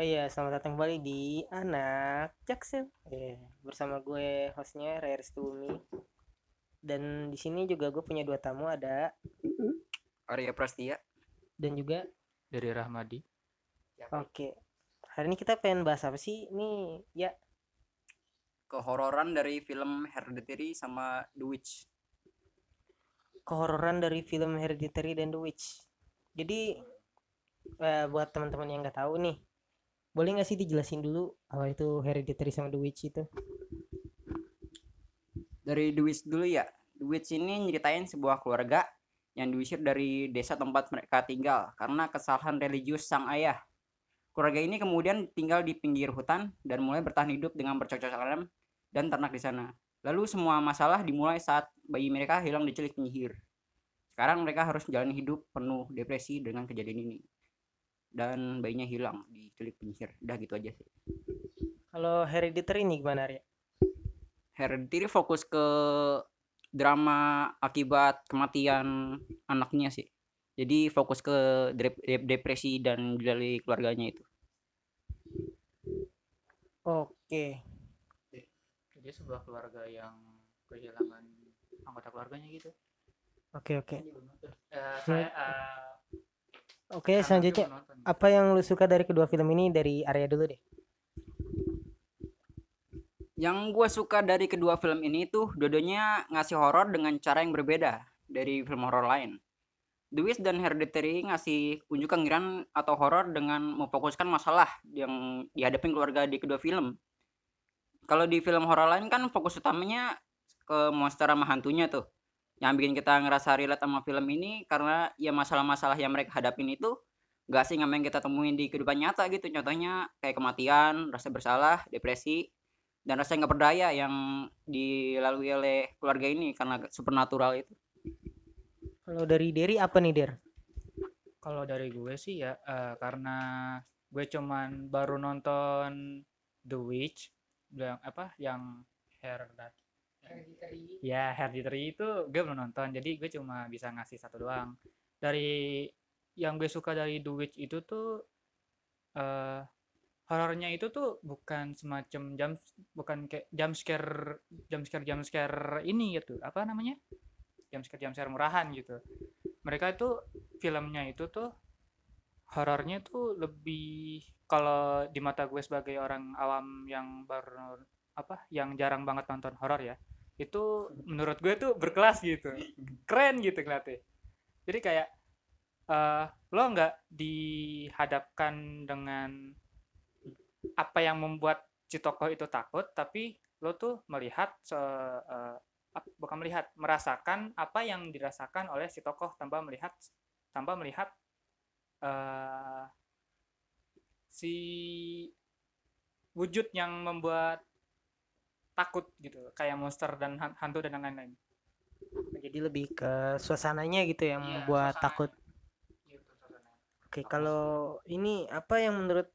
Oh iya, selamat datang kembali di Anak Jaksel. Eh, bersama gue hostnya Ray Restumi. Dan di sini juga gue punya dua tamu ada Arya Prastia. dan juga dari Rahmadi. oke. Hari ini kita pengen bahas apa sih? Ini ya Kehororan dari film Hereditary sama The Witch. kehororan dari film Hereditary dan The Witch. Jadi eh, buat teman-teman yang nggak tahu nih, boleh nggak sih dijelasin dulu apa itu Hereditary sama The Witch itu? Dari The Witch dulu ya. The Witch ini nyeritain sebuah keluarga yang diusir dari desa tempat mereka tinggal karena kesalahan religius sang ayah. Keluarga ini kemudian tinggal di pinggir hutan dan mulai bertahan hidup dengan bercocok tanam dan ternak di sana. Lalu semua masalah dimulai saat bayi mereka hilang diculik penyihir. Sekarang mereka harus menjalani hidup penuh depresi dengan kejadian ini. Dan bayinya hilang diculik penyihir. Udah gitu aja sih. Kalau Hereditary ini gimana ya? Hereditary fokus ke drama akibat kematian anaknya sih. Jadi fokus ke dep- dep- depresi dan dari keluarganya itu. Oke. Jadi sebuah keluarga yang kehilangan anggota keluarganya gitu. Oke, oke. Eh, saya eh, Oke, karena selanjutnya apa yang lu suka dari kedua film ini dari Arya dulu deh. Yang gue suka dari kedua film ini tuh dua-duanya ngasih horor dengan cara yang berbeda dari film horor lain. The Witch dan Hereditary ngasih unjuk kengerian atau horor dengan memfokuskan masalah yang dihadapin keluarga di kedua film. Kalau di film horor lain kan fokus utamanya ke monster sama hantunya tuh. Yang bikin kita ngerasa relate sama film ini karena ya masalah-masalah yang mereka hadapin itu gak sih yang kita temuin di kehidupan nyata gitu. Contohnya kayak kematian, rasa bersalah, depresi, dan rasa nggak berdaya yang dilalui oleh keluarga ini karena supernatural itu. Kalau dari Derry apa nih, Der? Kalau dari gue sih ya eh, karena gue cuman baru nonton The Witch yang apa yang Heredat ya Hereditary itu gue belum nonton jadi gue cuma bisa ngasih satu doang. Dari yang gue suka dari The Witch itu tuh eh horornya itu tuh bukan semacam jam bukan kayak jump scare jump scare jump scare ini gitu. Apa namanya? Jump scare jump scare murahan gitu. Mereka itu filmnya itu tuh horornya tuh lebih kalau di mata gue sebagai orang awam yang baru apa yang jarang banget nonton horor ya itu menurut gue tuh berkelas gitu. Keren gitu ngeliatnya. Jadi kayak eh lo nggak dihadapkan dengan apa yang membuat si tokoh itu takut tapi lo tuh melihat se ap- bukan melihat merasakan apa yang dirasakan oleh si tokoh tanpa melihat tanpa melihat eh si wujud yang membuat takut gitu kayak monster dan han- hantu dan lain-lain Jadi lebih ke suasananya gitu yang Iya, membuat suasananya. takut. gitu. Oke, kalau ini apa yang menurut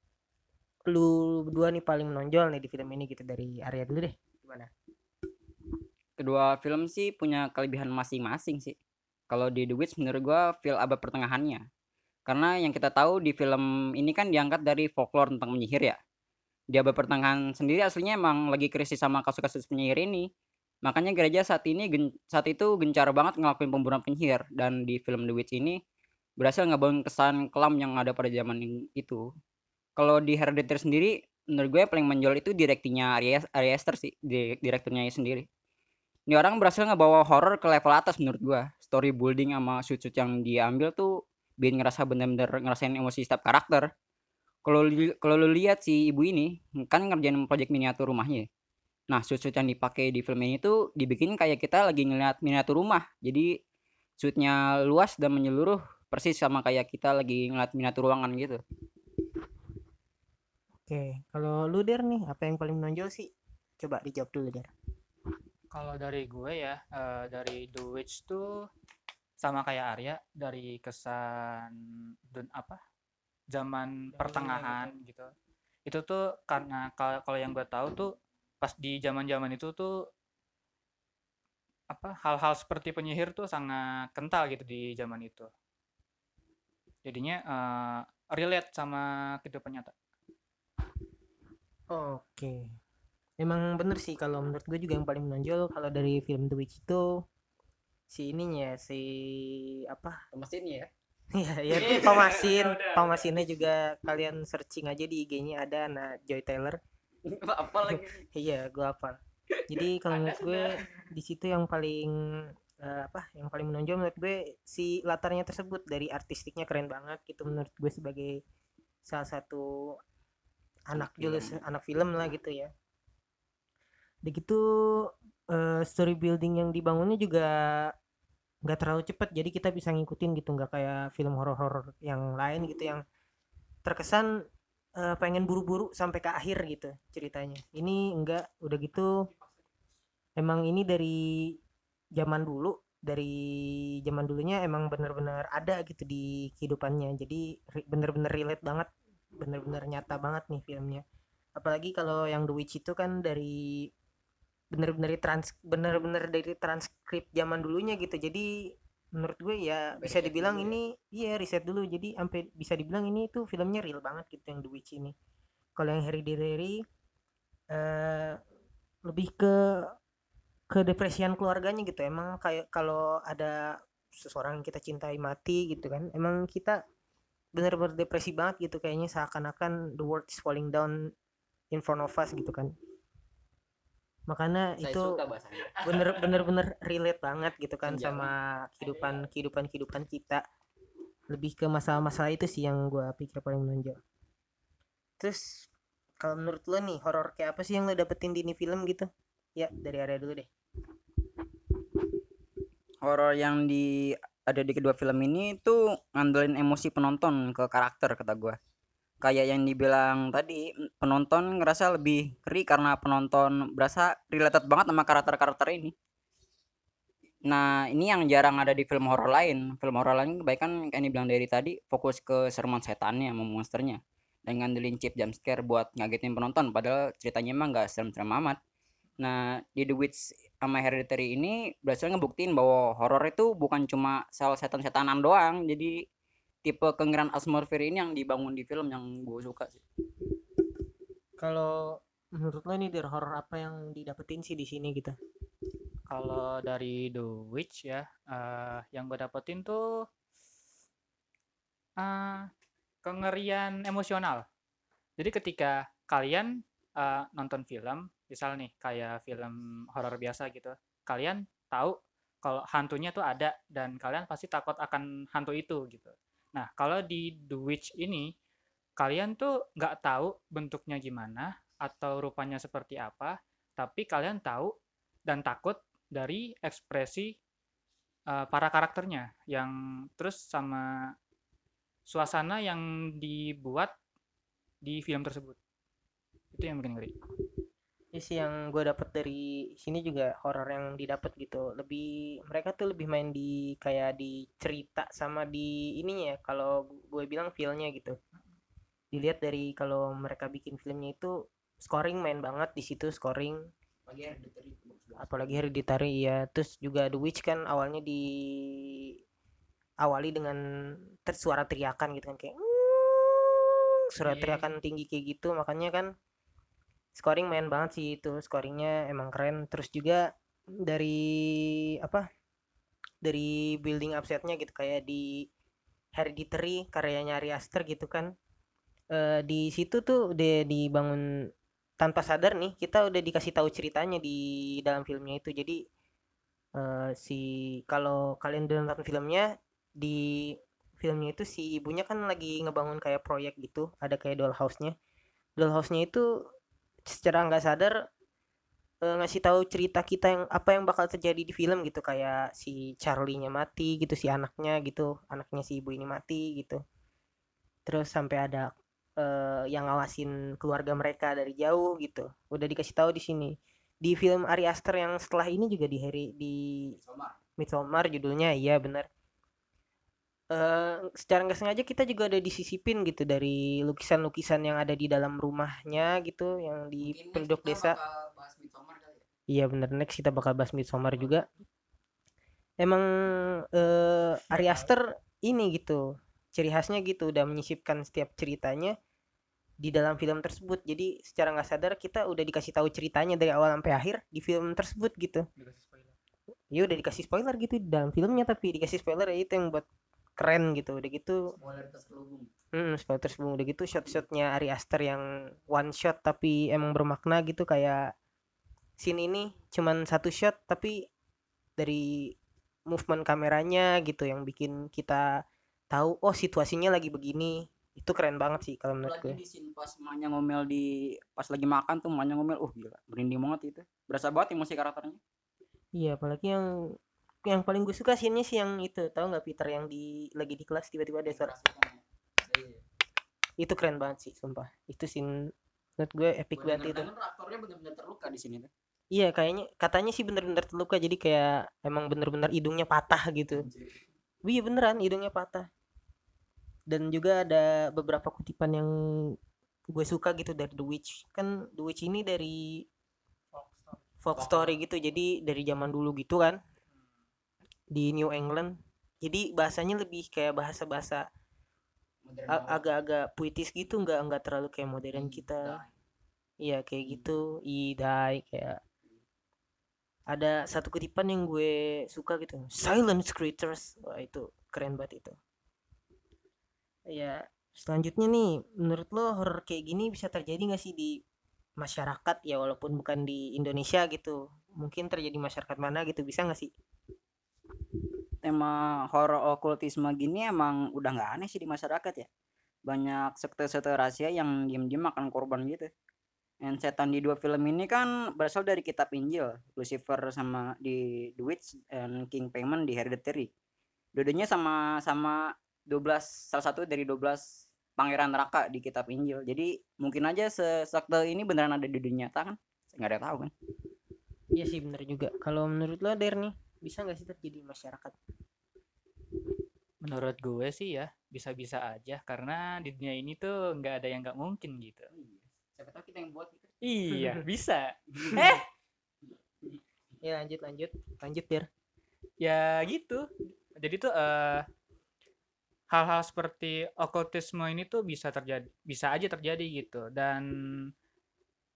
lu berdua nih paling menonjol nih di film ini gitu dari Arya dulu deh. Gimana? Kedua film sih punya kelebihan masing-masing sih. Kalau di The Witch menurut gua feel abad pertengahannya. Karena yang kita tahu di film ini kan diangkat dari folklore tentang penyihir ya. Di abad pertengahan sendiri aslinya emang lagi krisis sama kasus-kasus penyihir ini. Makanya gereja saat ini saat itu gencar banget ngelakuin pembunuhan penyihir dan di film The Witch ini berhasil ngebangun kesan kelam yang ada pada zaman itu. Kalau di Hereditary sendiri menurut gue paling menjual itu direktingnya Ari Aster sih, di- direkturnya sendiri. Ini orang berhasil ngebawa horor ke level atas menurut gua. Story building sama shoot-shoot yang diambil tuh bikin ngerasa bener-bener ngerasain emosi setiap karakter. Kalau lu lihat si ibu ini kan ngerjain project miniatur rumahnya. ya. Nah, shoot-shoot yang dipakai di film ini tuh dibikin kayak kita lagi ngeliat miniatur rumah. Jadi shootnya luas dan menyeluruh persis sama kayak kita lagi ngeliat miniatur ruangan gitu. Oke, kalau lu Der nih apa yang paling menonjol sih? Coba dijawab dulu Der. Kalau dari gue ya, eh, dari The Witch tuh sama kayak Arya dari kesan dan apa zaman pertengahan gitu. Itu tuh karena kalau yang gue tahu tuh pas di zaman-zaman itu tuh apa hal-hal seperti penyihir tuh sangat kental gitu di zaman itu. Jadinya eh, relate sama kehidupan nyata. Oke. Emang bener sih kalau menurut gue juga yang paling menonjol kalau dari film The Witch itu si ininya si apa mesinnya ya ya ya itu Pamasin Pamasinnya juga kalian searching aja di IG-nya ada nah Joy Taylor. Apa lagi. Iya gue apa jadi kalau menurut gue di situ yang paling eh, apa yang paling menonjol menurut gue si latarnya tersebut. Dari artistiknya keren banget gitu menurut gue sebagai salah satu anak julus film. anak film lah gitu ya. Udah gitu eh, story building yang dibangunnya juga nggak terlalu cepat jadi kita bisa ngikutin gitu nggak kayak film horor-horor yang lain gitu yang terkesan eh, pengen buru-buru sampai ke akhir gitu ceritanya. Ini enggak udah gitu emang ini dari zaman dulu dari zaman dulunya emang bener-bener ada gitu di kehidupannya. Jadi bener-bener relate banget bener-bener nyata banget nih filmnya. Apalagi kalau yang The Witch itu kan dari bener-bener trans bener-bener dari transkrip zaman dulunya gitu. Jadi menurut gue ya bisa dibilang ya? ini iya riset dulu. Jadi sampai bisa dibilang ini tuh filmnya real banget gitu yang The Witch ini. Kalau yang Hereditary eh lebih ke ke depresian keluarganya gitu. Emang kayak kalau ada seseorang yang kita cintai mati gitu kan emang kita bener-bener depresi banget gitu kayaknya. Seakan-akan the world is falling down in front of us gitu kan makanya saya itu bener bener bener relate banget gitu kan Senja. sama kehidupan kehidupan kehidupan kita. Lebih ke masalah-masalah itu sih yang gue pikir paling menonjol. Terus kalau menurut lo nih horor kayak apa sih yang lo dapetin di ini film gitu? Ya dari area dulu deh. Horor yang di ada di kedua film ini tuh ngandelin emosi penonton ke karakter kata gua kayak yang dibilang tadi penonton ngerasa lebih ngeri karena penonton berasa related banget sama karakter-karakter ini. Nah ini yang jarang ada di film horor lain. Film horor lain kebanyakan kayak yang dibilang dari tadi fokus ke seruman setannya sama monsternya. Dan ngandelin chip jump scare buat ngagetin penonton padahal ceritanya emang nggak serem-serem amat. Nah di The Witch sama Hereditary ini berhasil ngebuktiin bahwa horor itu bukan cuma soal setan-setanan doang. Jadi tipe kengerian atmosfer ini yang dibangun di film yang gue suka sih kalau menurut lo nih dari horor apa yang didapetin sih di sini gitu Kalau dari The Witch ya, eh, yang gue dapetin tuh eh, kengerian emosional. Jadi ketika kalian eh, nonton film, misal nih kayak film horor biasa gitu, kalian tahu kalau hantunya tuh ada dan kalian pasti takut akan hantu itu gitu. Nah, kalau di The Witch ini kalian tuh nggak tahu bentuknya gimana atau rupanya seperti apa, tapi kalian tahu dan takut dari ekspresi uh, para karakternya yang terus sama suasana yang dibuat di film tersebut. Itu yang bikin ngeri. Ini sih yang gue dapat dari sini juga horor yang didapat gitu. Lebih mereka tuh lebih main di kayak di cerita sama di ininya ya kalau gue bilang feelnya gitu. Dilihat dari kalau mereka bikin filmnya itu scoring main banget di situ scoring. Apalagi Hereditary ya terus juga The Witch kan awalnya di awali dengan ter suara teriakan gitu kan kayak suara Iya. teriakan tinggi kayak gitu. Makanya kan scoring main banget sih itu scoringnya emang keren. Terus juga dari apa dari building up setnya gitu kayak di Hereditary karyanya Ari Aster gitu kan. Eh, di situ tuh udah dibangun tanpa sadar nih kita udah dikasih tahu ceritanya di dalam filmnya itu. Jadi eh, si kalau kalian udah nonton filmnya di filmnya itu si ibunya kan lagi ngebangun kayak proyek gitu. Ada kayak dollhouse-nya. Dollhouse-nya itu secara nggak sadar eh, ngasih tahu cerita kita yang apa yang bakal terjadi di film gitu. Kayak si Charlie-nya mati gitu si anaknya gitu anaknya si ibu ini mati gitu. Terus sampai ada eh, yang ngawasin keluarga mereka dari jauh gitu. Udah dikasih tahu di sini. Di film Ari Aster yang setelah ini juga di Harry di Midsommar. Judulnya iya benar eh secara nggak sengaja kita juga ada disisipin gitu dari lukisan-lukisan yang ada di dalam rumahnya gitu yang di penduduk desa Iya bener next kita bakal bahas Midsommar juga. Emang eh Ari Aster ini gitu. Ciri khasnya gitu udah menyisipkan setiap ceritanya di dalam film tersebut jadi secara nggak sadar kita udah dikasih tahu ceritanya dari awal sampai akhir di film tersebut gitu Dikasih spoiler. ya udah dikasih spoiler gitu di dalam filmnya tapi dikasih spoiler ya itu yang buat keren gitu. Udah gitu spoiler terselubung hmm, spoiler tersebut udah gitu shot-shotnya Ari Aster yang one shot tapi emang bermakna gitu kayak scene ini cuman satu shot tapi dari movement kameranya gitu yang bikin kita tahu oh situasinya lagi begini. Itu keren banget sih kalau menurut gue. apalagi di scene pas emaknya ngomel di pas lagi makan tuh emaknya ngomel uh gila merinding banget itu. Berasa banget emosi karakternya. Iya apalagi yang yang paling gue suka scene-nya sih yang itu. Tahu nggak Peter yang di lagi di kelas tiba-tiba ada suara? Itu keren banget sih sumpah. Itu scene menurut gue epic banget itu. Bener-bener aktornya bener-bener terluka di sini tuh iya kayaknya katanya sih bener-bener terluka. Jadi kayak emang bener-bener hidungnya patah gitu. Iya beneran hidungnya patah. Dan juga ada beberapa kutipan yang gue suka gitu dari The Witch. Kan The Witch ini dari folk story gitu. Jadi dari zaman dulu gitu kan di New England. Jadi bahasanya lebih kayak bahasa-bahasa Modern a- banget. agak-agak puitis gitu nggak nggak terlalu kayak modern kita. iya kayak gitu. Idai kayak ada satu kutipan yang gue suka gitu. Silent creatures. Wah itu keren banget itu. Ya selanjutnya nih menurut lo horror kayak gini bisa terjadi nggak sih di masyarakat? Ya walaupun bukan di Indonesia gitu. Mungkin terjadi masyarakat mana gitu bisa nggak sih tema horor okultisme gini emang udah nggak aneh sih di masyarakat ya. Banyak sekte-sekte rahasia yang diem-diem makan korban gitu. Dan setan di dua film ini kan berasal dari kitab Injil Lucifer sama di The Witch dan King Payment di Hereditary. Dua-duanya sama sama 12 salah satu dari 12 pangeran neraka di kitab Injil. Jadi mungkin aja se- sekte ini beneran ada di dunia nyata kan? Nggak ada tahu kan? Iya sih bener juga. Kalau menurut lo Der nih bisa nggak sih terjadi di masyarakat Menurut gue sih ya bisa-bisa aja. Karena di dunia ini tuh nggak ada yang nggak mungkin gitu. siapa tahu kita yang buat gitu. Iya bisa. Eh! Ya lanjut lanjut. Lanjut Der ya gitu. Jadi tuh eh, hal-hal seperti okultisme ini tuh bisa terjadi, bisa aja terjadi gitu. Dan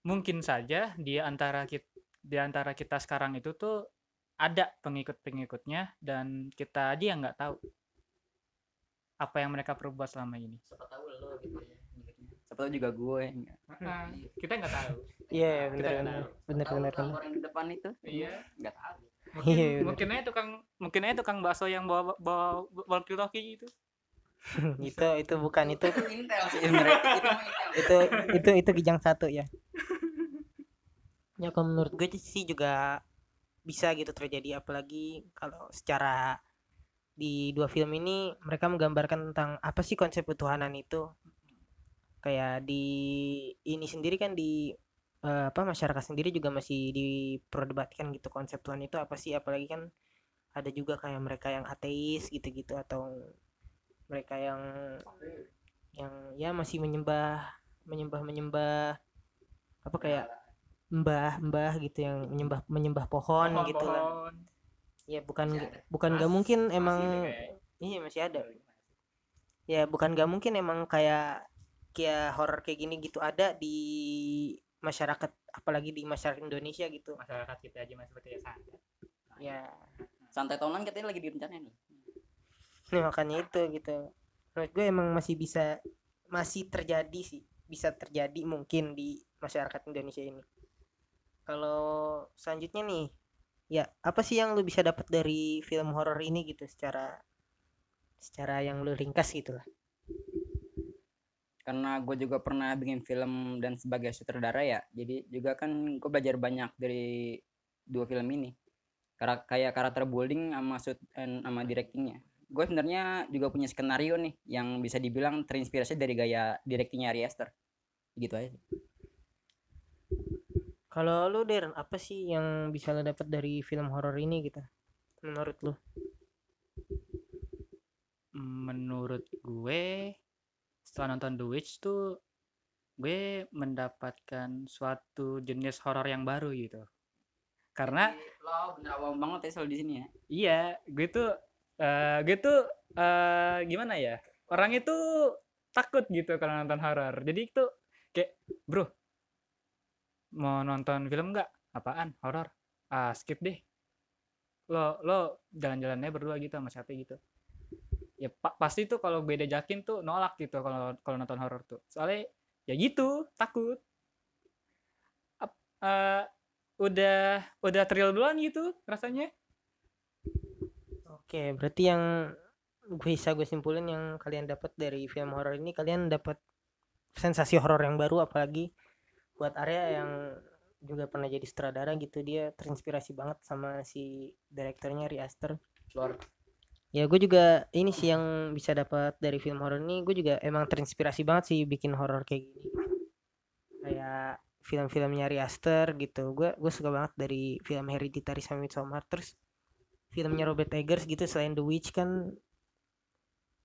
mungkin saja di antara kita di antara kita sekarang itu tuh ada pengikut-pengikutnya dan kita aja yang nggak tahu apa yang mereka perbuat selama ini. siapa tahu lo gitu ya siapa tahu juga gue enggak kita nggak tahu. iya bener Tahu. Bener kan bener orang di depan itu? Iya. nggak tahu. Mungkin, Iya, bener. mungkin aja tukang mungkin aja tukang bakso yang bawa bawa walkie talkie gitu. itu itu bukan itu itu intel sih. Itu intel. itu itu itu kijang satu ya. Ya kalau menurut gue sih juga bisa gitu terjadi. Apalagi kalau secara di dua film ini mereka menggambarkan tentang apa sih konsep ketuhanan itu. Kayak di ini sendiri kan di eh, apa masyarakat sendiri juga masih diperdebatkan gitu konsep Tuhan itu apa sih. Apalagi kan ada juga kayak mereka yang ateis gitu-gitu atau mereka yang yang ya masih menyembah menyembah menyembah apa kayak mbah mbah gitu yang menyembah menyembah pohon, gitu lah. pohon. Ya bukan bukan nggak mungkin masih emang iya masih ada. Ya bukan nggak mungkin emang kayak kayak horor kayak gini gitu ada di masyarakat apalagi di masyarakat Indonesia gitu. Masyarakat kita aja masih percaya santet. ya. Santai tahunan katanya lagi direncanain nih. Nah, makanya itu gitu. Menurut gue emang masih bisa masih terjadi sih, bisa terjadi mungkin di masyarakat Indonesia ini. Kalau selanjutnya nih, ya apa sih yang lu bisa dapat dari film horor ini gitu secara secara yang lu ringkas gitu lah. karena gue juga pernah bikin film dan sebagai sutradara ya jadi juga kan gue belajar banyak dari dua film ini Kara- kayak karakter building sama shoot and sama directingnya gue sebenarnya juga punya skenario nih yang bisa dibilang terinspirasi dari gaya directingnya Ari Aster gitu aja. Kalau lu Der, apa sih yang bisa lu dapat dari film horor ini gitu? Menurut lu? menurut gue setelah nonton The Witch tuh gue mendapatkan suatu jenis horor yang baru gitu karena lo bener awam banget ya soal di sini ya iya gue tuh eh, gue tuh eh, gimana ya orang itu takut gitu kalau nonton horor jadi itu bro mau nonton film nggak? Apaan? Horor? Ah skip deh. Lo lo jalan-jalannya berdua gitu sama siapa gitu. Ya pa pasti tuh kalau beda jakin tuh nolak gitu kalau kalau nonton horor tuh. Soalnya ya gitu takut. Ap, uh, udah udah thrill duluan gitu rasanya. Oke berarti yang bisa gue simpulin yang kalian dapat dari film horor ini kalian dapat sensasi horor yang baru apalagi buat area yang juga pernah jadi sutradara gitu dia terinspirasi banget sama si direkturnya Ari Aster. Luar ya gue juga ini sih yang bisa dapat dari film horor ini gue juga emang terinspirasi banget sih bikin horor kayak gini. Kayak film-filmnya Ari Aster gitu. Gue gue suka banget dari film Hereditary sama Midsommar. Terus filmnya Robert Eggers gitu selain The Witch kan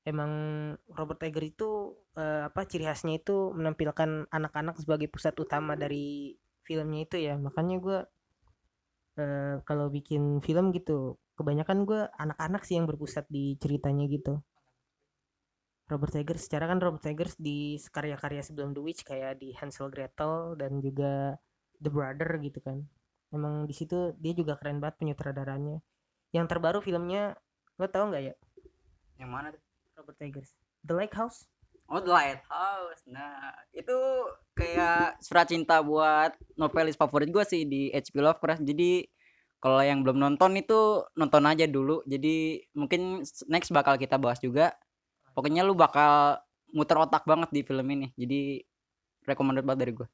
emang Robert Eggers itu uh, apa ciri khasnya itu menampilkan anak-anak sebagai pusat utama dari filmnya itu ya. Makanya gue uh, kalau bikin film gitu kebanyakan gue anak-anak sih yang berpusat di ceritanya gitu. Robert Eggers secara kan Robert Eggers di karya-karya sebelum The Witch kayak di Hansel Gretel dan juga The Brother gitu kan. Emang di situ dia juga keren banget penyutradaranya. Yang terbaru filmnya lo tau nggak ya? Yang mana tuh Robert Eggers? The Lighthouse Oh The Lighthouse Nah itu kayak surat cinta buat novelis favorit gue sih di H.P. Lovecraft. Jadi kalau yang belum nonton itu nonton aja dulu. Jadi mungkin next bakal kita bahas juga. Pokoknya lu bakal muter otak banget di film ini. Jadi recommended banget dari gue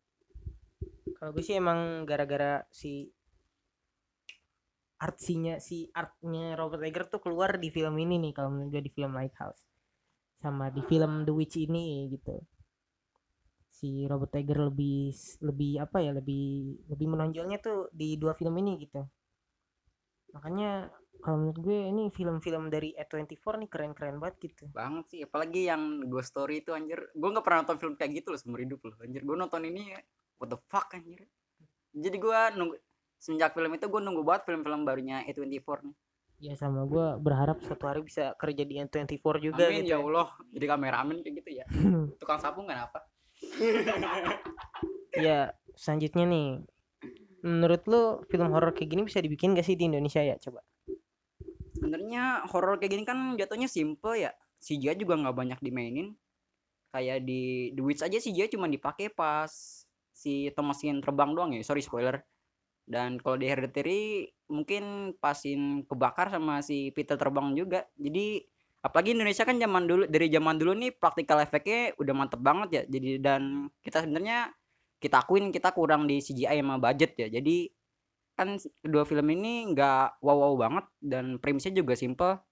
Kalau gue sih emang gara-gara si artsinya si artnya Robert Eggers tuh keluar di film ini nih kalau menurut gue di film Lighthouse sama di film The Witch ini gitu. Si Robert Eggers lebih lebih apa ya lebih lebih menonjolnya tuh di dua film ini gitu. Makanya kalau menurut gue ini film-film dari A24 nih keren-keren banget gitu. Banget sih apalagi yang Ghost Story itu anjir. Gue nggak pernah nonton film kayak gitu loh seumur hidup loh. Anjir gue nonton ini what the fuck anjir. Jadi gue nunggu semenjak film itu gue nunggu banget film-film barunya A24 nih ya sama gue berharap suatu hari bisa kerja di N24 juga Amin gitu ya Allah. Jadi kameramen kayak gitu ya. Tukang sapu nggak apa? Ya selanjutnya nih. Menurut lo film horor kayak gini bisa dibikin gak sih di Indonesia ya? Coba. Sebenarnya horor kayak gini kan jatuhnya simple ya. CGI juga nggak banyak dimainin. Kayak di The Witch aja CGI cuma dipakai pas si Thomasin terbang doang ya. Sorry spoiler dan kalau di Hereditary mungkin pasin kebakar sama si Peter terbang juga. Jadi apalagi Indonesia kan zaman dulu dari zaman dulu nih praktikal efeknya udah mantep banget ya. Jadi dan kita sebenarnya kita akuin kita kurang di CGI sama budget ya. Jadi kan kedua film ini nggak wow wow banget dan premisnya juga simple.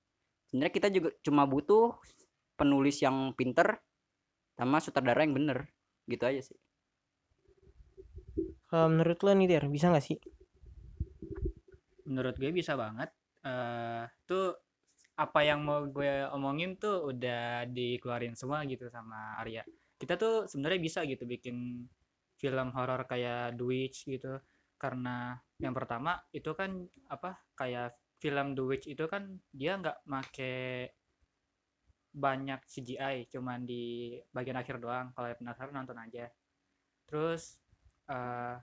Sebenarnya kita juga cuma butuh penulis yang pinter sama sutradara yang bener. Gitu aja sih kalau menurut lo nih Der bisa nggak sih? Menurut gue bisa banget. Uh, tuh apa yang mau gue omongin tuh udah dikeluarin semua gitu sama Arya. Kita tuh sebenarnya bisa gitu bikin film horor kayak The Witch gitu. Karena yang pertama itu kan apa kayak film The Witch itu kan dia nggak make banyak CGI cuman di bagian akhir doang. Kalau penasaran nonton aja. Terus uh,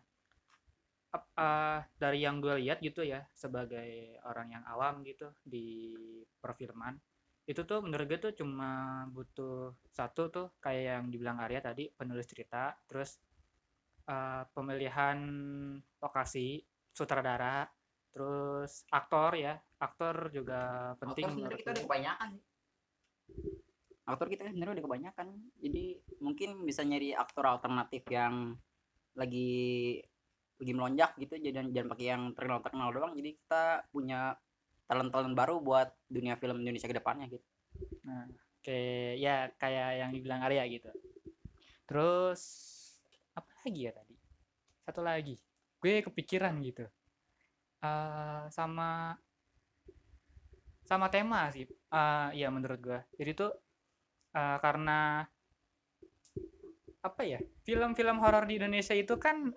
uh, dari yang gue lihat gitu ya sebagai orang yang awam gitu di perfilman itu tuh menurut gue tuh cuma butuh satu tuh kayak yang dibilang Arya tadi penulis cerita terus uh, pemilihan lokasi sutradara terus aktor ya aktor juga penting aktor sebenarnya kita udah kebanyakan. Aktor kita sebenarnya udah kebanyakan. Jadi mungkin bisa nyari aktor alternatif yang lagi lagi melonjak gitu jadi jangan pakai yang terkenal terkenal doang. Jadi kita punya talent talent baru buat dunia film Indonesia ke depannya gitu. Nah kayak ya kayak yang dibilang Arya gitu. Terus apa lagi ya tadi? Satu lagi. Gue kepikiran gitu. Uh, sama sama tema sih. Uh, ya menurut gue. Jadi tuh uh, karena apa ya film-film horor di Indonesia itu kan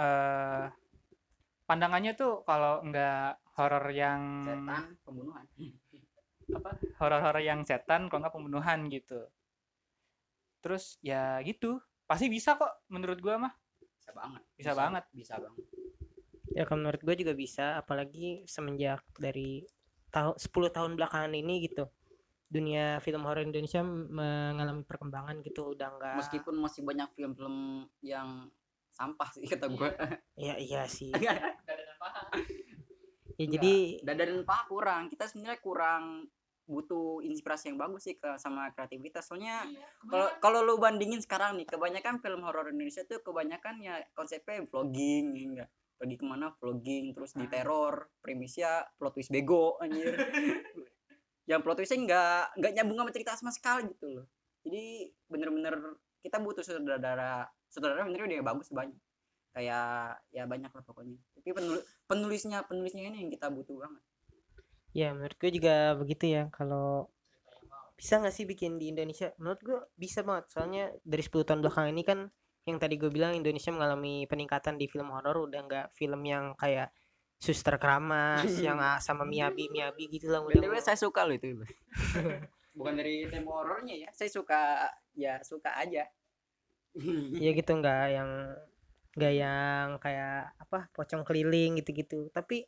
uh, pandangannya tuh kalau nggak horor yang setan pembunuhan. apa horor-horor yang setan kalau nggak pembunuhan gitu. Terus ya gitu pasti bisa kok menurut gua mah. Bisa banget. Bisa banget. bisa banget. Ya kalau menurut gue juga bisa, apalagi semenjak dari tahun 10 tahun belakangan ini gitu. Dunia film horor Indonesia mengalami perkembangan gitu, udah enggak meskipun masih banyak film-film yang sampah sih kata gue Iya iya sih. Ada paha. Ya jadi dada dan paha kurang kita sebenarnya kurang butuh inspirasi yang bagus sih ke sama kreativitas soalnya kalau kalau lu bandingin sekarang nih kebanyakan film horor Indonesia tuh kebanyakan ya konsepnya vlogging ya enggak pergi ke mana vlogging terus di Ah. teror premisnya plot twist bego anjir yang plot twistnya enggak enggak nyambung sama cerita sama sekali gitu loh. Jadi bener-bener kita butuh sutradara sutradara bener udah bagus banyak. Kayak ya banyak lah pokoknya. Tapi penul- penulisnya penulisnya ini yang kita butuh banget. Ya menurut gue juga begitu ya. Kalau bisa nggak sih bikin di Indonesia? Menurut gue bisa banget. Soalnya dari 10 tahun belakangan ini kan yang tadi gue bilang Indonesia mengalami peningkatan di film horor. Udah nggak film yang kayak Suster Keramas yang ah, sama Miyabi Miyabi gitu lah udah BTW saya suka loh itu bukan dari tema horornya ya saya suka ya suka aja. Ya gitu nggak yang nggak yang kayak apa pocong keliling gitu-gitu. Tapi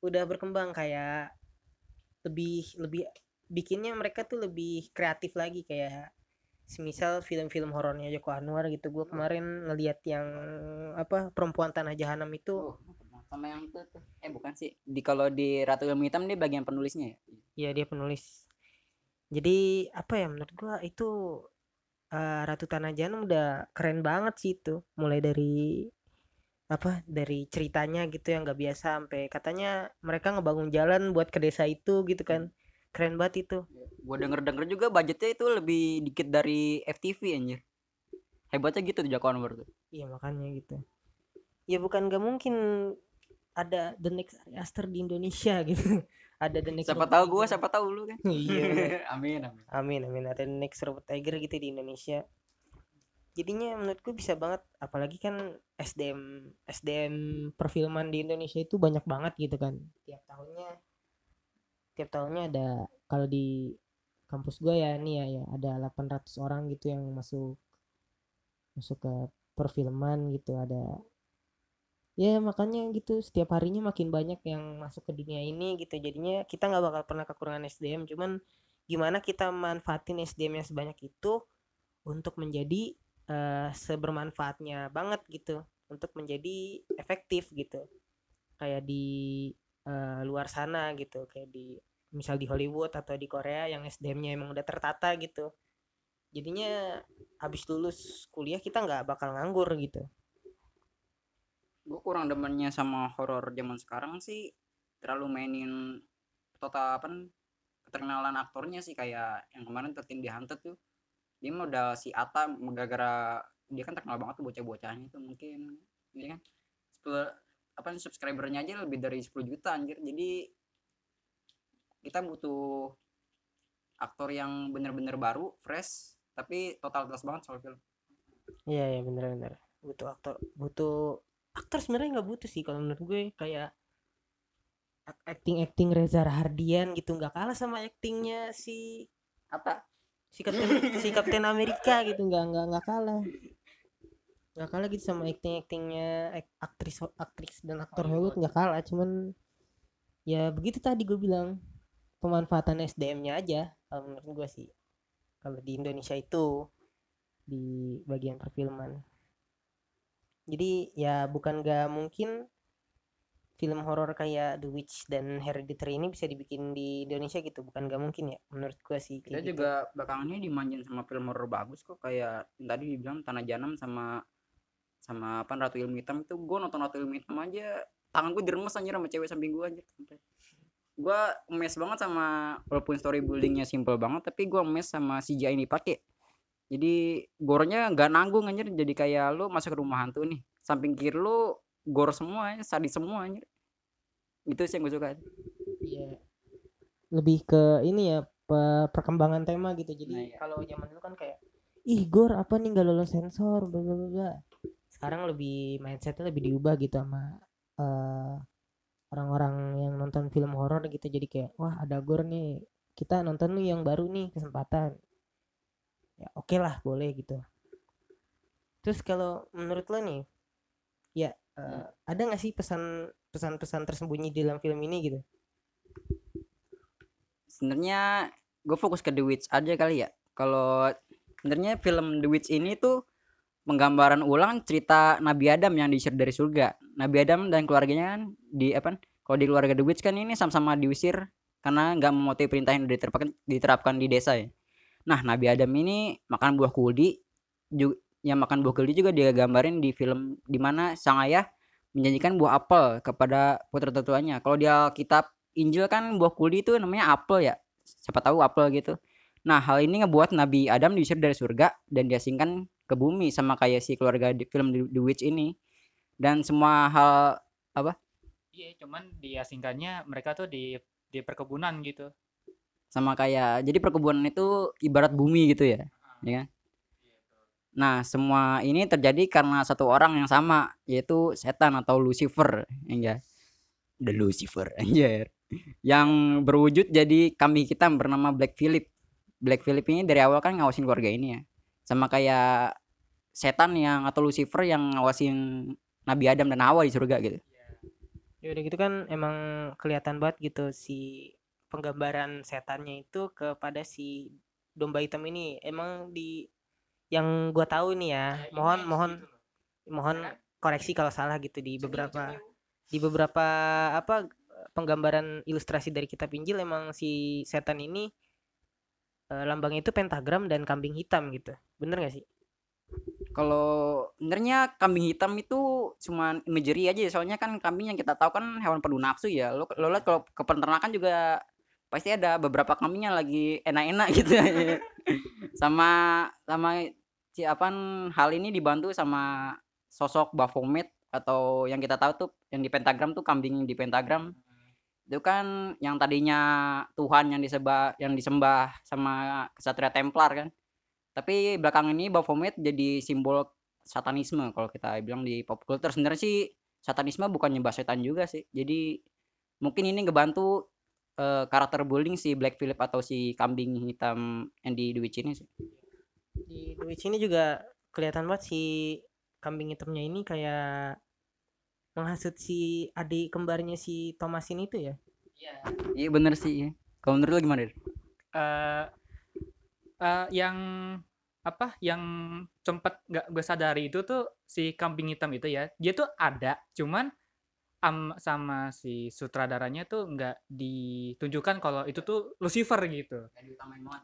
udah berkembang kayak lebih lebih bikinnya mereka tuh lebih kreatif lagi. Kayak semisal film-film horornya Joko Anwar gitu. Gue kemarin ngeliat yang apa perempuan tanah jahanam itu Oh, sama yang itu tuh. Eh bukan sih. Di kalau di Ratu Ilmu Hitam dia bagian penulisnya ya? Ya dia penulis. Jadi apa ya menurut gua itu eh, Ratu Tanah Jahanam udah keren banget sih itu. Mulai dari apa dari ceritanya gitu yang nggak biasa sampai katanya mereka ngebangun jalan buat ke desa itu gitu kan. Keren banget itu. Gua denger denger juga budgetnya itu lebih dikit dari FTV anjir. Hebatnya gitu tuh Joko Anwar tuh. Iya makanya gitu. Ya bukan nggak mungkin ada the next Ari Aster di Indonesia gitu ada the next siapa tahu gua Tiger. siapa tahu lu kan iya amin amin Amin amin ada next Robert Tiger gitu di Indonesia. Jadinya menurutku bisa banget apalagi kan SDM SDM perfilman di Indonesia itu banyak banget gitu kan. Tiap tahunnya tiap tahunnya ada kalau di kampus gue ya nih ya, ya ada 800 orang gitu yang masuk masuk ke perfilman gitu ada ya makanya gitu setiap harinya makin banyak yang masuk ke dunia ini gitu. Jadinya kita nggak bakal pernah kekurangan SDM cuman gimana kita manfaatin SDM yang sebanyak itu untuk menjadi eh, sebermanfaatnya banget gitu untuk menjadi efektif gitu. Kayak di eh, luar sana gitu kayak di misal di Hollywood atau di Korea yang SDM-nya emang udah tertata gitu. Jadinya habis lulus kuliah kita nggak bakal nganggur gitu gue kurang demennya sama horor zaman sekarang sih. Terlalu mainin total apa keterkenalan aktornya sih kayak yang kemarin tertin di Hunted tuh. Dia udah si Ata gara-gara dia kan terkenal banget tuh bocah-bocahnya tuh mungkin. Ya kan Sepuluh, apa subscribernya aja lebih dari 10 juta anjir. Jadi kita butuh aktor yang bener-bener baru fresh tapi totalitas banget soal film. Iya ya bener-bener. Butuh aktor butuh aktor sebenarnya nggak butuh sih kalau menurut gue kayak acting acting Reza Rahardian gitu nggak kalah sama actingnya si Ata si Kapten si Kapten Amerika gitu nggak nggak nggak kalah. Nggak kalah gitu sama acting actingnya aktris aktris dan aktor Hollywood nggak kalah cuman ya begitu tadi gue bilang pemanfaatan SDM-nya aja kalau menurut gue sih. Kalau di Indonesia itu di bagian perfilman jadi ya bukan gak mungkin film horor kayak The Witch dan Hereditary ini bisa dibikin di Indonesia gitu. Bukan gak mungkin ya menurut gue sih kita gitu. juga belakangan ini dimanjain sama film horor bagus kok. Kayak tadi dibilang Tanah Janam sama sama apa Ratu Ilmu Hitam itu gue nonton Ratu Ilmu Hitam aja tangan gue diremes anjir sama cewek samping gue anjir sampai. Gue mes banget sama walaupun storyboardingnya simple banget tapi gue mes sama CGI ini pakai jadi gornya nggak nanggung anjir jadi kayak lu masuk ke rumah hantu nih samping kiri lu gor semua ya sadis semua anjir itu sih yang gue suka Iya. Lebih ke ini ya pe- perkembangan tema gitu. Jadi Nah, iya. kalau zaman dulu kan kayak ih gor apa nih nggak lolos sensor bla bla bla, bla. Sekarang lebih mindsetnya lebih diubah gitu sama eh, orang-orang yang nonton film horor gitu. Jadi kayak wah ada gor nih. Kita nonton nih yang baru nih kesempatan. Ya oke lah boleh gitu. terus kalau menurut lo nih ya eh, ada nggak sih pesan pesan-pesan tersembunyi di dalam film ini gitu? Sebenarnya gue fokus ke The Witch aja kali ya. Kalau sebenarnya film The Witch ini tuh penggambaran ulang cerita Nabi Adam yang diusir dari surga. Nabi Adam dan keluarganya kan di apa kalau di keluarga The Witch kan ini sama-sama diusir karena nggak mematuhi perintah yang diterapkan diterapkan di desa ya nah Nabi Adam ini makan buah kuldi juga yang makan buah kuldi juga dia gambarin di film di mana sang ayah menjanjikan buah apel kepada putra tertuanya kalau di Alkitab Injil kan buah kuldi itu namanya apel ya. Siapa tahu apel gitu. Nah hal ini ngebuat Nabi Adam diusir dari surga dan diasingkan ke bumi sama kayak si keluarga di film The Witch ini. Dan semua hal apa? Iya cuman diasingkannya mereka tuh di di perkebunan gitu sama kayak jadi perkebunan itu ibarat bumi gitu ya ya kan? Nah semua ini terjadi karena satu orang yang sama yaitu setan atau Lucifer ya The Lucifer anjir. Yang berwujud jadi kambing hitam bernama Black Philip Black Philip ini dari awal kan ngawasin keluarga ini ya. Sama kayak setan yang atau Lucifer yang ngawasin Nabi Adam dan Hawa di surga gitu. Ya udah gitu kan emang kelihatan banget gitu si penggambaran setannya itu kepada si domba hitam ini. Emang di yang gua tahu nih ya mohon mohon mohon koreksi kalau salah gitu di beberapa di beberapa apa penggambaran ilustrasi dari kitab Injil emang si setan ini eh, lambangnya itu pentagram dan kambing hitam gitu. Bener gak sih? Kalau sebenarnya kambing hitam itu cuman imagery aja ya, soalnya kan kambing yang kita tahu kan hewan penuh nafsu ya. Lo lo lihat kalau ke peternakan juga pasti ada beberapa kambing yang lagi enak-enak gitu ya. Sama sama si apa hal ini dibantu sama sosok Baphomet atau yang kita tahu tuh yang di pentagram tuh kambing di pentagram. Itu kan yang tadinya Tuhan yang disembah yang disembah sama kesatria Templar kan. Tapi belakang ini Baphomet jadi simbol satanisme kalau kita bilang di pop culture. Sebenarnya sih satanisme bukan nyembah setan juga sih. Jadi mungkin ini ngebantu eh, karakter building si Black Phillip atau si kambing hitam yang di The Witch ini sih. Di The Witch ini juga kelihatan banget si kambing hitamnya ini kayak menghasut si adik kembarnya si Thomasin itu ya? Iya. Bener sih. Iya. kalau menurut lo gimana eh eh, yang apa yang sempet nggak gue sadari itu tuh si kambing hitam itu ya dia tuh ada cuman am sama si sutradaranya tuh nggak ditunjukkan kalau itu tuh Lucifer gitu.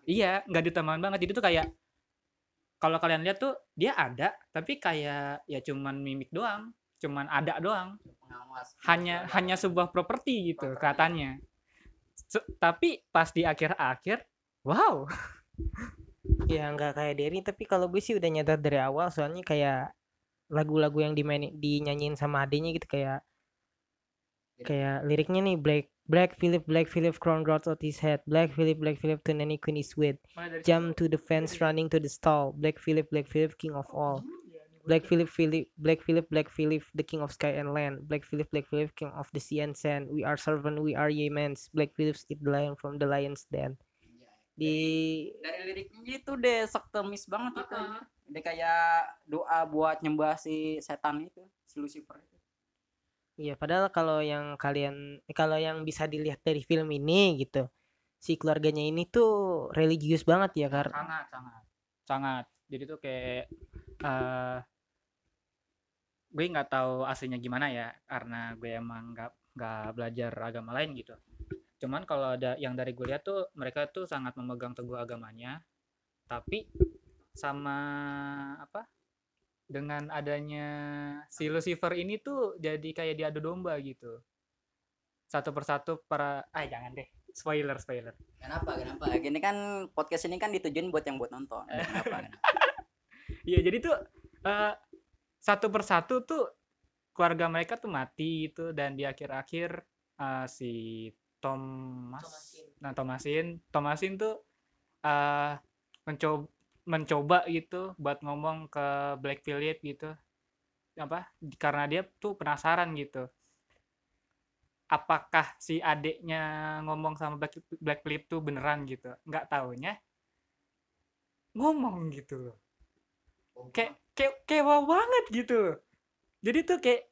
Iya nggak ditamain banget. Jadi tuh kayak kalau kalian lihat tuh dia ada tapi kayak ya cuman mimik doang cuman ada doang. Hanya hanya sebuah properti gitu katanya. Se- tapi pas di akhir-akhir wow. Ya nggak kayak Derry tapi kalau gue sih udah nyadar dari awal soalnya kayak lagu-lagu yang dimainin dinyanyiin sama adenya gitu kayak kayak liriknya nih Black Black Philip Black Philip crown drops out his head Black Philip Black Philip to nanny queen is with jump to the fence running to the stall Black Philip Black Philip king of all Black Philip Philip Black Philip Black Philip the king of sky and land Black Philip Black Philip king of the sea and sand we are servant we are Yemens Black Philip eat the lion from the lion's den di dari liriknya itu deh sektemis banget itu dia kayak doa buat nyembah si setan itu si Lucifer itu Iya, padahal kalau yang kalian kalau yang bisa dilihat dari film ini gitu, si keluarganya ini tuh religius banget ya, Kar. sangat sangat sangat jadi tuh kayak eh gue nggak tahu aslinya gimana ya karena gue emang nggak nggak belajar agama lain gitu cuman kalau ada yang dari gue lihat tuh mereka tuh sangat memegang teguh agamanya tapi sama apa dengan adanya si Lucifer ini tuh jadi kayak diadu domba gitu. Satu persatu para ah jangan deh spoiler spoiler. Kenapa kenapa? Gini kan podcast ini kan ditujuin buat yang buat nonton. Kenapa Iya jadi tuh eh, satu persatu tuh keluarga mereka tuh mati gitu dan di akhir-akhir eh, si Thomas, nah Thomasin, Thomasin tuh eh mencoba mencoba gitu buat ngomong ke Black Phillip gitu. Apa? Karena dia tuh penasaran gitu. Apakah si adiknya ngomong sama Black, Black Phillip tuh beneran gitu? Nggak taunya ngomong gitu loh. Kayak kayak kewa banget gitu jadi tuh kayak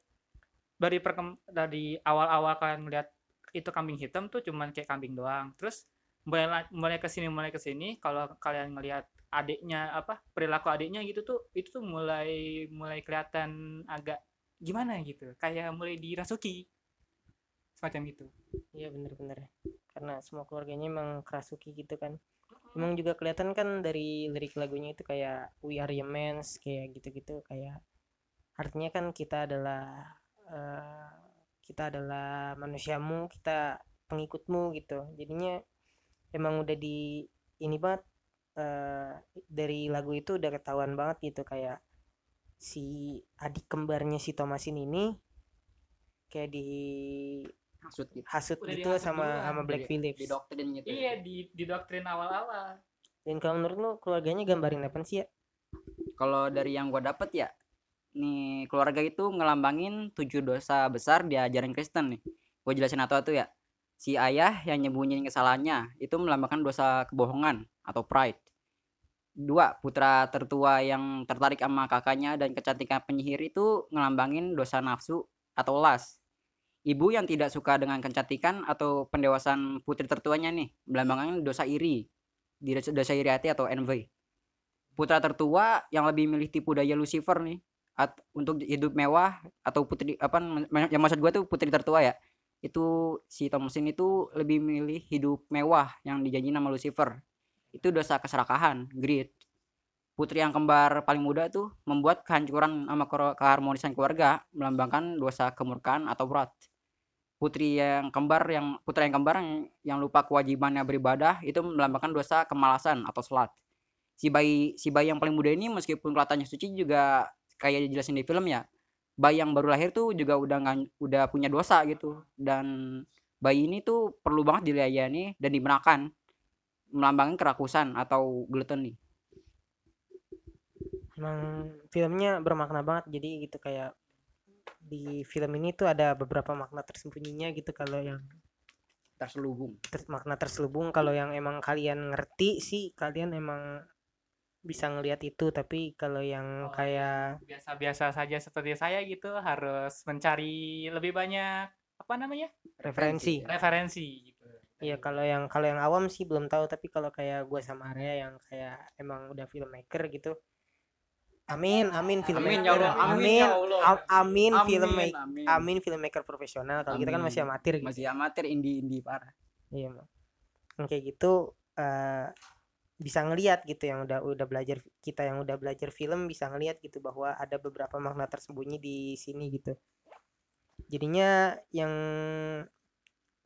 dari perkem dari awal-awal kalian melihat itu kambing hitam tuh cuman kayak kambing doang. Terus mulai la- mulai ke sini mulai ke sini kalau kalian ngelihat adiknya apa perilaku adiknya gitu tuh itu tuh mulai mulai kelihatan agak gimana gitu. Kayak mulai dirasuki. Semacam itu. Iya bener-bener karena semua keluarganya emang kerasuki gitu kan. Emang juga kelihatan kan dari lirik lagunya itu kayak we are your mans kayak gitu-gitu. Kayak artinya kan kita adalah eh, kita adalah manusiamu kita pengikutmu gitu. Jadinya emang udah di ini banget eh, dari lagu itu udah ketahuan banget gitu kayak si adik kembarnya si Thomasin ini kayak di Maksud gitu. hasut Udah gitu sama duluan, sama Black Phillips di doktrin gitu. iya di di doktrin awal-awal dan kalau menurut lu keluarganya gambarin apa sih ya Kalau dari yang gua dapet ya, nih keluarga itu ngelambangin tujuh dosa besar di ajaran Kristen nih. Gue jelasin atau ya. Si ayah yang nyembunyiin kesalahannya itu melambangkan dosa kebohongan atau pride. Dua, putra tertua yang tertarik sama kakaknya dan kecantikan penyihir itu ngelambangin dosa nafsu atau las. Ibu yang tidak suka dengan kecantikan atau pendewasaan putri tertuanya nih melambangkan dosa iri. Dosa iri hati atau envy putra tertua yang lebih milih tipu daya Lucifer nih at, untuk hidup mewah atau putri apa yang maksud gue tuh putri tertua ya itu si Thomasin itu lebih milih hidup mewah yang dijanji nama Lucifer itu dosa keserakahan greed putri yang kembar paling muda tuh membuat kehancuran sama keharmonisan keluarga melambangkan dosa kemurkaan atau wrath putri yang kembar yang putra yang kembar yang, yang lupa kewajibannya beribadah itu melambangkan dosa kemalasan atau slut si bayi si bayi yang paling muda ini meskipun kelihatannya suci juga kayak dijelasin di film ya bayi yang baru lahir tuh juga udah ngan- udah punya dosa gitu. Dan bayi ini tuh perlu banget dilayani dan dibenarkan melambangkan kerakusan atau gluttony? Emang filmnya bermakna banget jadi gitu kayak di film ini tuh ada beberapa makna tersembunyinya gitu kalau yang terselubung. ter- makna terselubung. Kalau yang emang kalian ngerti sih kalian emang bisa ngelihat itu. Tapi kalau yang Oh, kayak biasa-biasa saja seperti saya gitu harus mencari lebih banyak apa namanya? Referensi. Referensi Iya kalau yang kalau yang awam sih belum tahu tapi kalau kayak gue sama Arya yang kayak emang udah filmmaker gitu amin amin filmmaker ya Allah, amin amin ya Allah. am- amin filmmaker amin. amin filmmaker profesional kalau kita kan masih Amin. amatir gitu masih amatir indie indie parah iya yang kayak gitu eh, bisa ngelihat gitu yang udah udah belajar kita yang udah belajar film bisa ngelihat gitu bahwa ada beberapa makna tersembunyi di sini gitu jadinya yang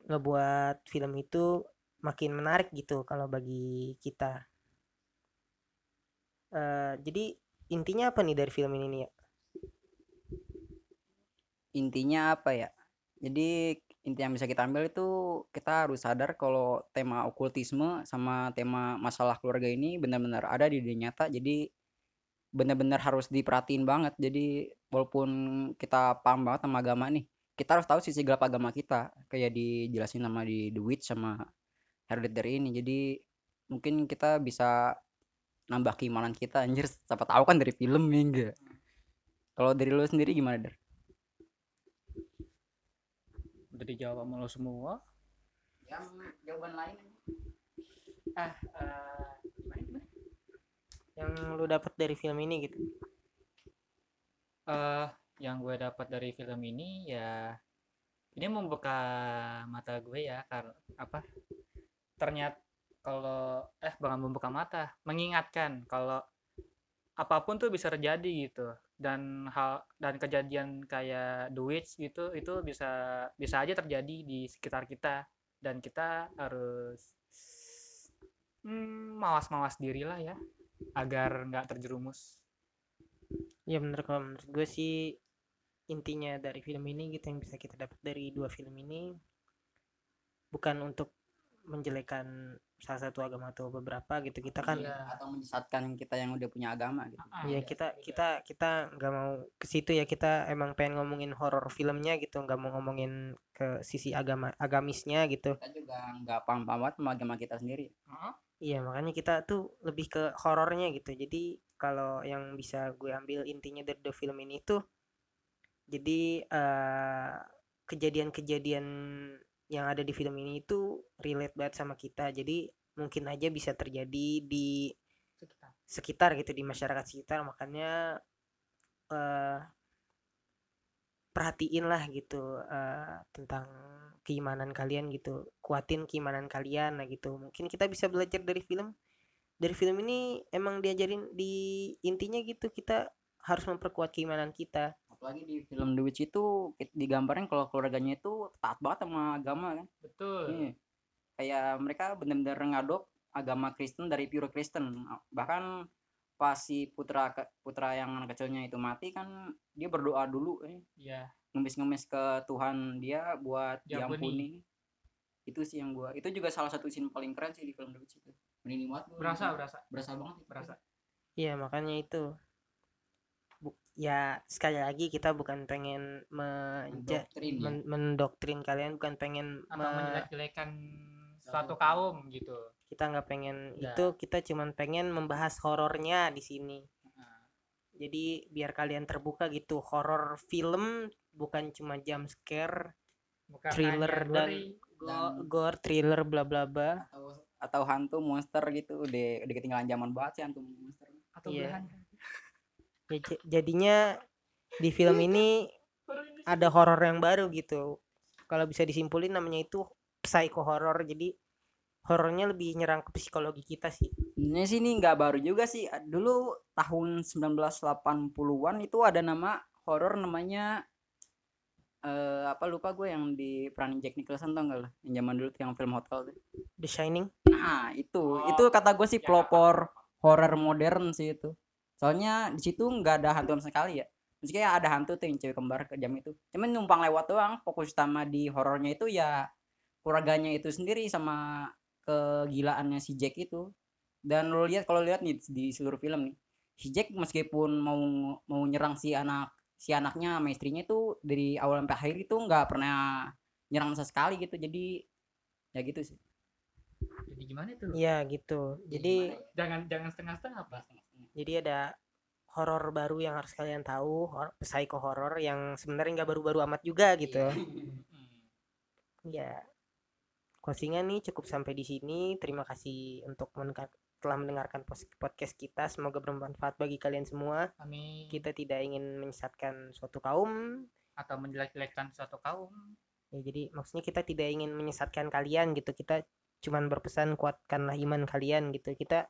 ngebuat film itu makin menarik gitu kalau bagi kita. Eh, jadi intinya apa nih dari film ini nih ya intinya apa ya? Jadi inti yang bisa kita ambil itu kita harus sadar kalau tema okultisme sama tema masalah keluarga ini benar-benar ada di dunia nyata. Jadi benar-benar harus diperhatiin banget. Jadi walaupun kita paham banget sama agama nih kita harus tahu sisi gelap agama kita. Kayak dijelasin sama di The Witch sama Hereditary ini. Jadi mungkin kita bisa nambah keimanan kita anjir. Siapa tahu kan dari film ya enggak? Kalau dari lo sendiri gimana Dar? udah dijawab sama lo semua? Yang jawaban lain? Ah eh, gimana gimana? Yang lu dapat dari film ini gitu? Eh yang gue dapat dari film ini ya ini membuka mata gue ya karena apa ternyata kalau eh bukan membuka mata mengingatkan kalau apa pun tuh bisa terjadi gitu. Dan hal dan kejadian kayak The Witch gitu itu bisa bisa aja terjadi di sekitar kita. Dan kita harus hmm, mawas-mawas diri lah ya agar nggak terjerumus. Ya bener kalau menurut gue sih intinya dari film ini gitu yang bisa kita dapat dari dua film ini bukan untuk menjelekan salah satu agama atau beberapa gitu kita kan Iya. atau menyesatkan kita yang udah punya agama gitu. Ah, ya kita kita kita nggak mau ke situ ya kita emang pengen ngomongin horor filmnya gitu nggak mau ngomongin ke sisi agama agamisnya gitu Kita juga nggak paham-paham banget sama agama kita sendiri. Heeh. iya makanya kita tuh lebih ke horornya gitu jadi kalau yang bisa gue ambil intinya dari the film ini tuh jadi eh, kejadian-kejadian yang ada di film ini itu relate banget sama kita. Jadi mungkin aja bisa terjadi di Sekitar. sekitar gitu di masyarakat sekitar. Makanya eh perhatiin lah gitu eh, tentang keimanan kalian gitu. Kuatin keimanan kalian nah gitu. Mungkin kita bisa belajar dari film. Dari film ini emang diajarin di intinya gitu kita harus memperkuat keimanan kita apalagi di film The Witch itu digambarin kalau keluarganya itu taat banget sama agama kan Betul. Iya. kayak mereka benar-benar ngadop agama Kristen dari pure Kristen bahkan pas si putra putra yang anak kecilnya itu mati kan dia berdoa dulu eh. Iya. ngemis-ngemis ke Tuhan dia buat Diampuni. diampuni itu sih yang gua itu juga salah satu scene paling keren sih di film The Witch itu merinding banget Berasa, berasa, berasa banget berasa. Iya makanya itu ya sekali lagi kita bukan pengen menja- Mendoktrin ya. men- mendoktrin kalian bukan pengen Atau me- menjelek-jelekan suatu kaum gitu. kita nggak pengen Nggak. itu kita cuman pengen membahas horornya di sini Nah, jadi biar kalian terbuka gitu horor film bukan cuma jump scare bukan thriller hanya dan Dan- gore thriller bla bla bla atau atau hantu monster gitu udah udah ketinggalan zaman banget sih hantu monster atau Iya. belahan. Ya, jadinya di film ini ada horor yang baru gitu. Kalau bisa disimpulin namanya itu psycho horror. Jadi horornya lebih nyerang ke psikologi kita sih. Sebenarnya sih ini nggak baru juga sih. Dulu tahun 1980-an itu ada nama horor namanya eh apa lupa gue yang di peranin Jack Nicholson tau gak lah yang zaman dulu tuh yang film Hotel tuh. The Shining? Nah itu. Oh, itu kata gue sih ya, pelopor horor modern sih itu. Soalnya di situ nggak ada hantu sama sekali ya. Maksudnya ada hantu tuh yang cewek kembar ke jam itu. Cuman numpang lewat doang. Fokus utama di horornya itu ya keluarganya itu sendiri sama kegilaannya si Jack itu. Dan lo lihat kalau lihat nih di seluruh film nih, si Jack meskipun mau mau nyerang si anak si anaknya sama istrinya itu dari awal sampai akhir itu nggak pernah nyerang sama sekali gitu. Jadi ya gitu sih. Jadi gimana itu? Iya gitu jadi ya? Jangan jangan setengah-setengah, Pak. Jadi ada horor baru yang harus kalian tahu hor- psycho horror yang sebenarnya nggak baru-baru amat juga gitu. Ya closingan nih cukup sampai di sini. Terima kasih untuk telah mendengarkan podcast kita. Semoga bermanfaat bagi kalian semua. Kami kita tidak ingin menyesatkan suatu kaum. Atau menjelek-jelekkan suatu kaum. ya jadi maksudnya kita tidak ingin menyesatkan kalian gitu. Kita cuman berpesan kuatkanlah iman kalian gitu. Kita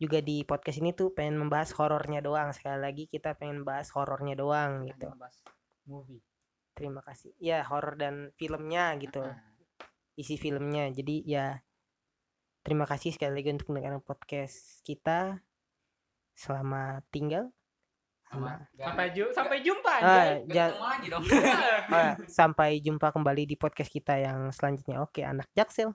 juga di podcast ini tuh pengen membahas horornya doang. Sekali lagi kita pengen bahas horornya doang gitu. membahas movie. terima kasih. Ya horor dan filmnya gitu. Isi filmnya. Jadi ya terima kasih sekali lagi untuk mendengarkan podcast kita. Selamat tinggal. Sama. sampai ju sampai jumpa Ah, ja- lagi dong. ah, sampai jumpa kembali di podcast kita yang selanjutnya. Oke anak jaksel